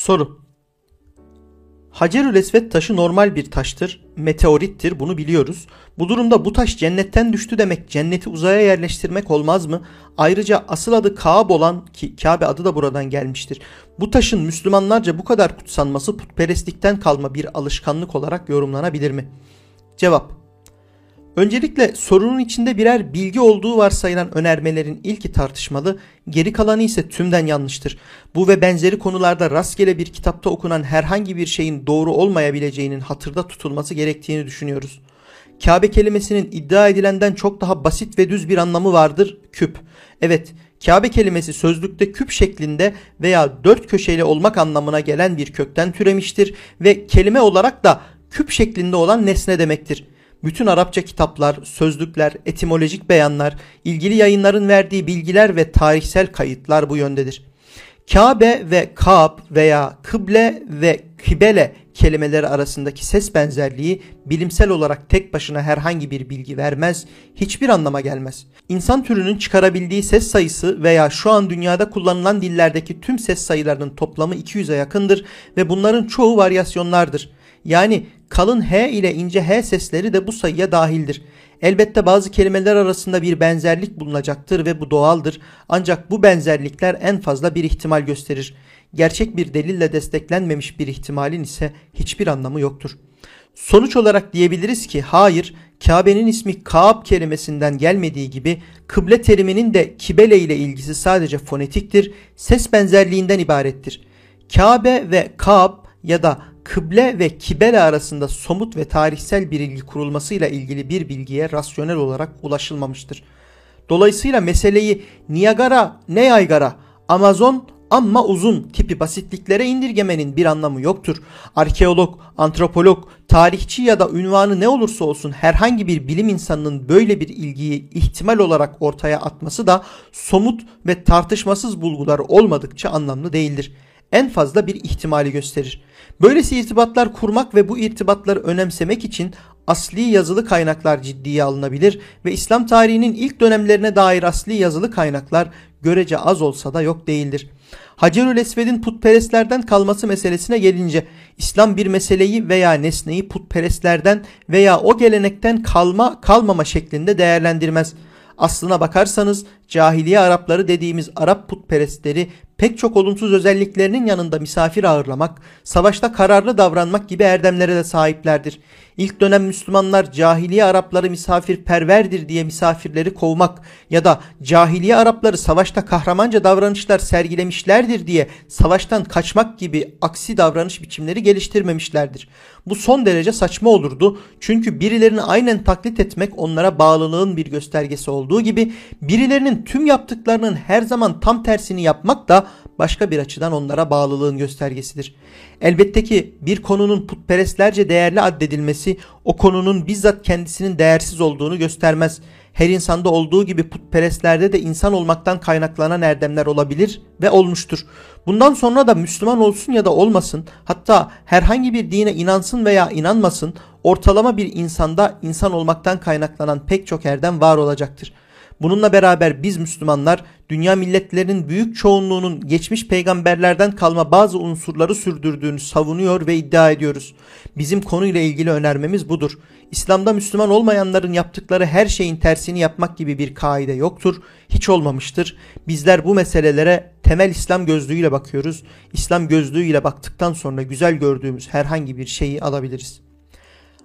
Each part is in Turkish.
Soru Hacerül Esved taşı normal bir taştır, meteorittir bunu biliyoruz. Bu durumda bu taş cennetten düştü demek cenneti uzaya yerleştirmek olmaz mı? Ayrıca asıl adı Kaab olan ki Kabe adı da buradan gelmiştir. Bu taşın Müslümanlarca bu kadar kutsanması putperestlikten kalma bir alışkanlık olarak yorumlanabilir mi? Cevap Öncelikle sorunun içinde birer bilgi olduğu varsayılan önermelerin ilki tartışmalı, geri kalanı ise tümden yanlıştır. Bu ve benzeri konularda rastgele bir kitapta okunan herhangi bir şeyin doğru olmayabileceğinin hatırda tutulması gerektiğini düşünüyoruz. Kabe kelimesinin iddia edilenden çok daha basit ve düz bir anlamı vardır, küp. Evet, Kabe kelimesi sözlükte küp şeklinde veya dört köşeli olmak anlamına gelen bir kökten türemiştir ve kelime olarak da küp şeklinde olan nesne demektir. Bütün Arapça kitaplar, sözlükler, etimolojik beyanlar, ilgili yayınların verdiği bilgiler ve tarihsel kayıtlar bu yöndedir. Kabe ve Kab veya kıble ve kibele kelimeleri arasındaki ses benzerliği bilimsel olarak tek başına herhangi bir bilgi vermez, hiçbir anlama gelmez. İnsan türünün çıkarabildiği ses sayısı veya şu an dünyada kullanılan dillerdeki tüm ses sayılarının toplamı 200'e yakındır ve bunların çoğu varyasyonlardır. Yani kalın H ile ince H sesleri de bu sayıya dahildir. Elbette bazı kelimeler arasında bir benzerlik bulunacaktır ve bu doğaldır. Ancak bu benzerlikler en fazla bir ihtimal gösterir. Gerçek bir delille desteklenmemiş bir ihtimalin ise hiçbir anlamı yoktur. Sonuç olarak diyebiliriz ki hayır, Kabe'nin ismi Kaab kelimesinden gelmediği gibi kıble teriminin de kibele ile ilgisi sadece fonetiktir, ses benzerliğinden ibarettir. Kabe ve Kaab ya da kıble ve kibele arasında somut ve tarihsel bir ilgi kurulmasıyla ilgili bir bilgiye rasyonel olarak ulaşılmamıştır. Dolayısıyla meseleyi Niagara ne yaygara, Amazon ama uzun tipi basitliklere indirgemenin bir anlamı yoktur. Arkeolog, antropolog, tarihçi ya da ünvanı ne olursa olsun herhangi bir bilim insanının böyle bir ilgiyi ihtimal olarak ortaya atması da somut ve tartışmasız bulgular olmadıkça anlamlı değildir. En fazla bir ihtimali gösterir. Böylesi irtibatlar kurmak ve bu irtibatları önemsemek için asli yazılı kaynaklar ciddiye alınabilir ve İslam tarihinin ilk dönemlerine dair asli yazılı kaynaklar görece az olsa da yok değildir. Hacerül Esved'in putperestlerden kalması meselesine gelince İslam bir meseleyi veya nesneyi putperestlerden veya o gelenekten kalma kalmama şeklinde değerlendirmez. Aslına bakarsanız cahiliye Arapları dediğimiz Arap putperestleri pek çok olumsuz özelliklerinin yanında misafir ağırlamak, savaşta kararlı davranmak gibi erdemlere de sahiplerdir. İlk dönem Müslümanlar cahiliye Arapları misafirperverdir diye misafirleri kovmak ya da cahiliye Arapları savaşta kahramanca davranışlar sergilemişlerdir diye savaştan kaçmak gibi aksi davranış biçimleri geliştirmemişlerdir. Bu son derece saçma olurdu çünkü birilerini aynen taklit etmek onlara bağlılığın bir göstergesi olduğu gibi birilerinin tüm yaptıklarının her zaman tam tersini yapmak da başka bir açıdan onlara bağlılığın göstergesidir. Elbette ki bir konunun putperestlerce değerli addedilmesi o konunun bizzat kendisinin değersiz olduğunu göstermez. Her insanda olduğu gibi putperestlerde de insan olmaktan kaynaklanan erdemler olabilir ve olmuştur. Bundan sonra da Müslüman olsun ya da olmasın, hatta herhangi bir dine inansın veya inanmasın, ortalama bir insanda insan olmaktan kaynaklanan pek çok erdem var olacaktır. Bununla beraber biz Müslümanlar dünya milletlerinin büyük çoğunluğunun geçmiş peygamberlerden kalma bazı unsurları sürdürdüğünü savunuyor ve iddia ediyoruz. Bizim konuyla ilgili önermemiz budur. İslam'da Müslüman olmayanların yaptıkları her şeyin tersini yapmak gibi bir kaide yoktur, hiç olmamıştır. Bizler bu meselelere temel İslam gözlüğüyle bakıyoruz. İslam gözlüğüyle baktıktan sonra güzel gördüğümüz herhangi bir şeyi alabiliriz.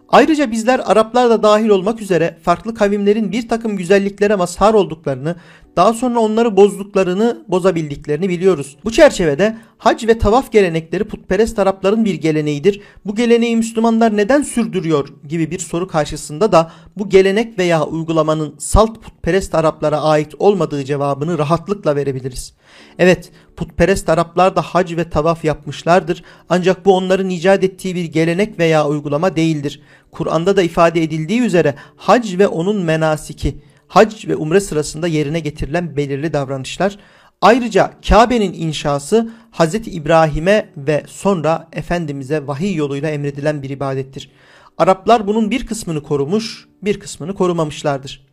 Ayrıca bizler Araplar da dahil olmak üzere farklı kavimlerin bir takım güzelliklere mazhar olduklarını, daha sonra onları bozduklarını, bozabildiklerini biliyoruz. Bu çerçevede hac ve tavaf gelenekleri putperest Arapların bir geleneğidir. Bu geleneği Müslümanlar neden sürdürüyor gibi bir soru karşısında da bu gelenek veya uygulamanın salt putperest Araplara ait olmadığı cevabını rahatlıkla verebiliriz. Evet, putperest Araplar da hac ve tavaf yapmışlardır ancak bu onların icat ettiği bir gelenek veya uygulama değildir. Kur'an'da da ifade edildiği üzere hac ve onun menasiki, hac ve umre sırasında yerine getirilen belirli davranışlar. Ayrıca Kabe'nin inşası Hz. İbrahim'e ve sonra Efendimiz'e vahiy yoluyla emredilen bir ibadettir. Araplar bunun bir kısmını korumuş, bir kısmını korumamışlardır.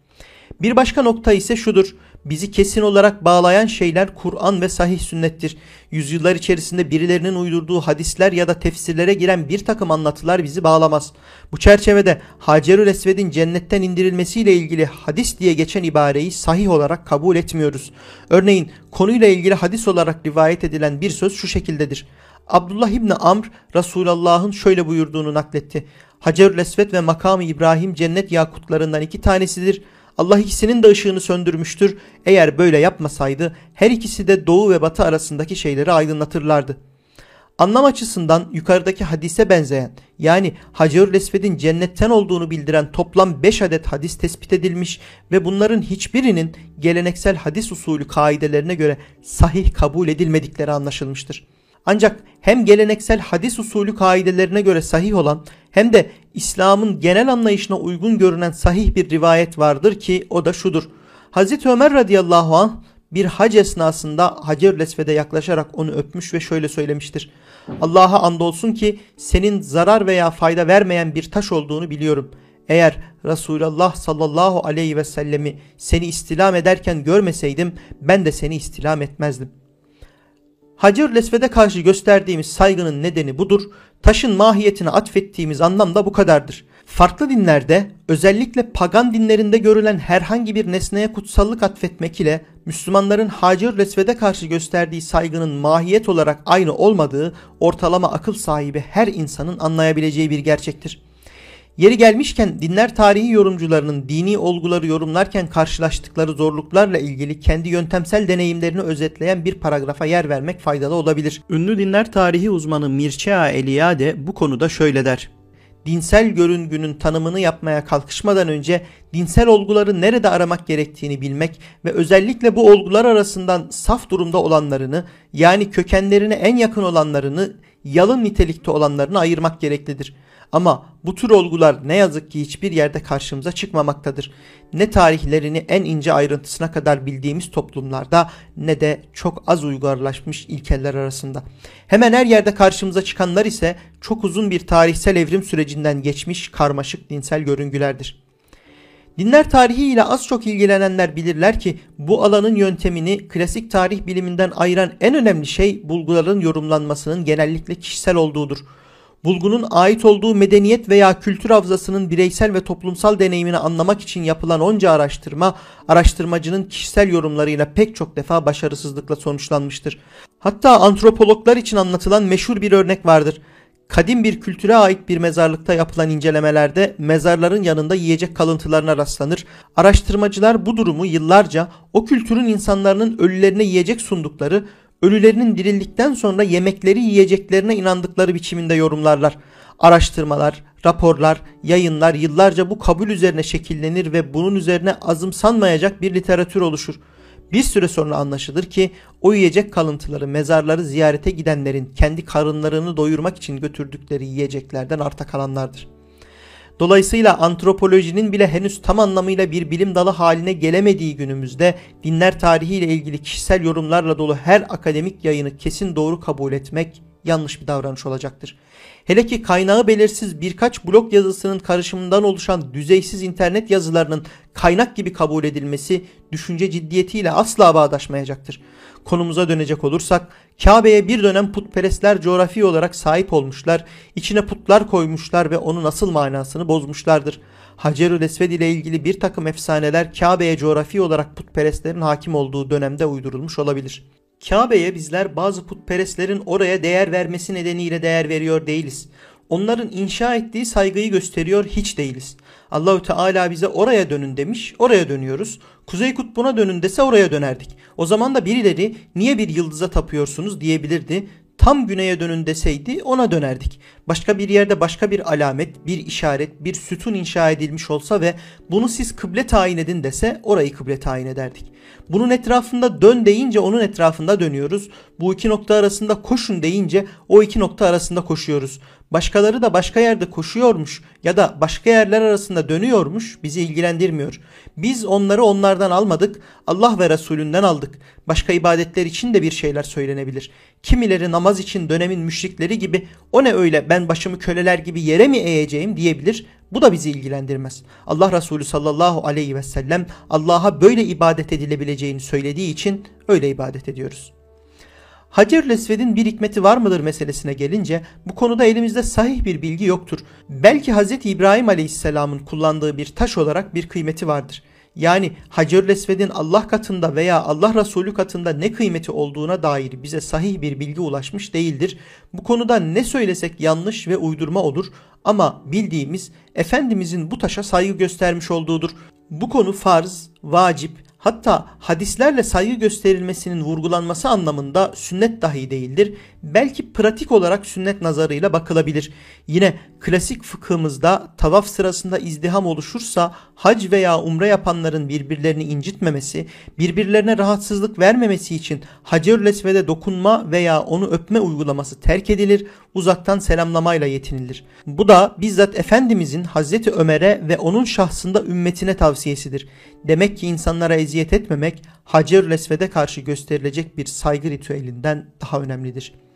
Bir başka nokta ise şudur. Bizi kesin olarak bağlayan şeyler Kur'an ve sahih sünnettir. Yüzyıllar içerisinde birilerinin uydurduğu hadisler ya da tefsirlere giren bir takım anlatılar bizi bağlamaz. Bu çerçevede Hacerül Esved'in cennetten indirilmesiyle ilgili hadis diye geçen ibareyi sahih olarak kabul etmiyoruz. Örneğin konuyla ilgili hadis olarak rivayet edilen bir söz şu şekildedir. Abdullah İbni Amr Resulullah'ın şöyle buyurduğunu nakletti. Hacerül Esved ve makamı İbrahim cennet yakutlarından iki tanesidir. Allah ikisinin de ışığını söndürmüştür. Eğer böyle yapmasaydı her ikisi de doğu ve batı arasındaki şeyleri aydınlatırlardı. Anlam açısından yukarıdaki hadise benzeyen yani Hacerül Esved'in cennetten olduğunu bildiren toplam 5 adet hadis tespit edilmiş ve bunların hiçbirinin geleneksel hadis usulü kaidelerine göre sahih kabul edilmedikleri anlaşılmıştır. Ancak hem geleneksel hadis usulü kaidelerine göre sahih olan hem de İslam'ın genel anlayışına uygun görünen sahih bir rivayet vardır ki o da şudur. Hazreti Ömer radıyallahu anh bir hac esnasında Hacer Lesved'e yaklaşarak onu öpmüş ve şöyle söylemiştir. Allah'a andolsun ki senin zarar veya fayda vermeyen bir taş olduğunu biliyorum. Eğer Resulullah sallallahu aleyhi ve sellemi seni istilam ederken görmeseydim ben de seni istilam etmezdim. Hacer Lesved'e karşı gösterdiğimiz saygının nedeni budur. Taşın mahiyetine atfettiğimiz anlam da bu kadardır. Farklı dinlerde özellikle pagan dinlerinde görülen herhangi bir nesneye kutsallık atfetmek ile Müslümanların Hacer Lesved'e karşı gösterdiği saygının mahiyet olarak aynı olmadığı ortalama akıl sahibi her insanın anlayabileceği bir gerçektir. Yeri gelmişken dinler tarihi yorumcularının dini olguları yorumlarken karşılaştıkları zorluklarla ilgili kendi yöntemsel deneyimlerini özetleyen bir paragrafa yer vermek faydalı olabilir. Ünlü dinler tarihi uzmanı Mircea Eliade bu konuda şöyle der. Dinsel görüngünün tanımını yapmaya kalkışmadan önce dinsel olguları nerede aramak gerektiğini bilmek ve özellikle bu olgular arasından saf durumda olanlarını yani kökenlerine en yakın olanlarını yalın nitelikte olanlarını ayırmak gereklidir. Ama bu tür olgular ne yazık ki hiçbir yerde karşımıza çıkmamaktadır. Ne tarihlerini en ince ayrıntısına kadar bildiğimiz toplumlarda ne de çok az uygarlaşmış ilkeler arasında. Hemen her yerde karşımıza çıkanlar ise çok uzun bir tarihsel evrim sürecinden geçmiş karmaşık dinsel görüngülerdir. Dinler tarihiyle az çok ilgilenenler bilirler ki bu alanın yöntemini klasik tarih biliminden ayıran en önemli şey bulguların yorumlanmasının genellikle kişisel olduğudur bulgunun ait olduğu medeniyet veya kültür havzasının bireysel ve toplumsal deneyimini anlamak için yapılan onca araştırma, araştırmacının kişisel yorumlarıyla pek çok defa başarısızlıkla sonuçlanmıştır. Hatta antropologlar için anlatılan meşhur bir örnek vardır. Kadim bir kültüre ait bir mezarlıkta yapılan incelemelerde mezarların yanında yiyecek kalıntılarına rastlanır. Araştırmacılar bu durumu yıllarca o kültürün insanların ölülerine yiyecek sundukları ölülerinin dirildikten sonra yemekleri yiyeceklerine inandıkları biçiminde yorumlarlar. Araştırmalar, raporlar, yayınlar yıllarca bu kabul üzerine şekillenir ve bunun üzerine azımsanmayacak bir literatür oluşur. Bir süre sonra anlaşılır ki o yiyecek kalıntıları mezarları ziyarete gidenlerin kendi karınlarını doyurmak için götürdükleri yiyeceklerden arta kalanlardır. Dolayısıyla antropolojinin bile henüz tam anlamıyla bir bilim dalı haline gelemediği günümüzde dinler tarihiyle ilgili kişisel yorumlarla dolu her akademik yayını kesin doğru kabul etmek yanlış bir davranış olacaktır. Hele ki kaynağı belirsiz birkaç blog yazısının karışımından oluşan düzeysiz internet yazılarının kaynak gibi kabul edilmesi düşünce ciddiyetiyle asla bağdaşmayacaktır. Konumuza dönecek olursak Kabe'ye bir dönem putperestler coğrafi olarak sahip olmuşlar, içine putlar koymuşlar ve onun asıl manasını bozmuşlardır. Hacerül Esved ile ilgili bir takım efsaneler Kabe'ye coğrafi olarak putperestlerin hakim olduğu dönemde uydurulmuş olabilir. Kabe'ye bizler bazı putperestlerin oraya değer vermesi nedeniyle değer veriyor değiliz. Onların inşa ettiği saygıyı gösteriyor hiç değiliz. Allahü Teala bize oraya dönün demiş, oraya dönüyoruz. Kuzey kutbuna dönün dese oraya dönerdik. O zaman da birileri niye bir yıldıza tapıyorsunuz diyebilirdi. Tam güneye dönün deseydi ona dönerdik. Başka bir yerde başka bir alamet, bir işaret, bir sütun inşa edilmiş olsa ve bunu siz kıble tayin edin dese orayı kıble tayin ederdik. Bunun etrafında dön deyince onun etrafında dönüyoruz. Bu iki nokta arasında koşun deyince o iki nokta arasında koşuyoruz. Başkaları da başka yerde koşuyormuş ya da başka yerler arasında dönüyormuş bizi ilgilendirmiyor. Biz onları onlardan almadık, Allah ve Resulünden aldık. Başka ibadetler için de bir şeyler söylenebilir. Kimileri namaz için dönemin müşrikleri gibi o ne öyle ben başımı köleler gibi yere mi eğeceğim diyebilir. Bu da bizi ilgilendirmez. Allah Resulü sallallahu aleyhi ve sellem Allah'a böyle ibadet edilebileceğini söylediği için öyle ibadet ediyoruz. Hacer Lesved'in bir hikmeti var mıdır meselesine gelince bu konuda elimizde sahih bir bilgi yoktur. Belki Hz. İbrahim Aleyhisselam'ın kullandığı bir taş olarak bir kıymeti vardır. Yani Hacer Lesved'in Allah katında veya Allah Resulü katında ne kıymeti olduğuna dair bize sahih bir bilgi ulaşmış değildir. Bu konuda ne söylesek yanlış ve uydurma olur ama bildiğimiz Efendimizin bu taşa saygı göstermiş olduğudur. Bu konu farz, vacip, hatta hadislerle saygı gösterilmesinin vurgulanması anlamında sünnet dahi değildir. Belki pratik olarak sünnet nazarıyla bakılabilir. Yine klasik fıkhımızda tavaf sırasında izdiham oluşursa hac veya umre yapanların birbirlerini incitmemesi, birbirlerine rahatsızlık vermemesi için Hacer-ül Esved'e dokunma veya onu öpme uygulaması terk edilir, uzaktan selamlamayla yetinilir. Bu da bizzat Efendimizin Hazreti Ömer'e ve onun şahsında ümmetine tavsiyesidir. Demek ki insanlara eziyet etmemek Hacer-ül Esved'e karşı gösterilecek bir saygı ritüelinden daha önemlidir.''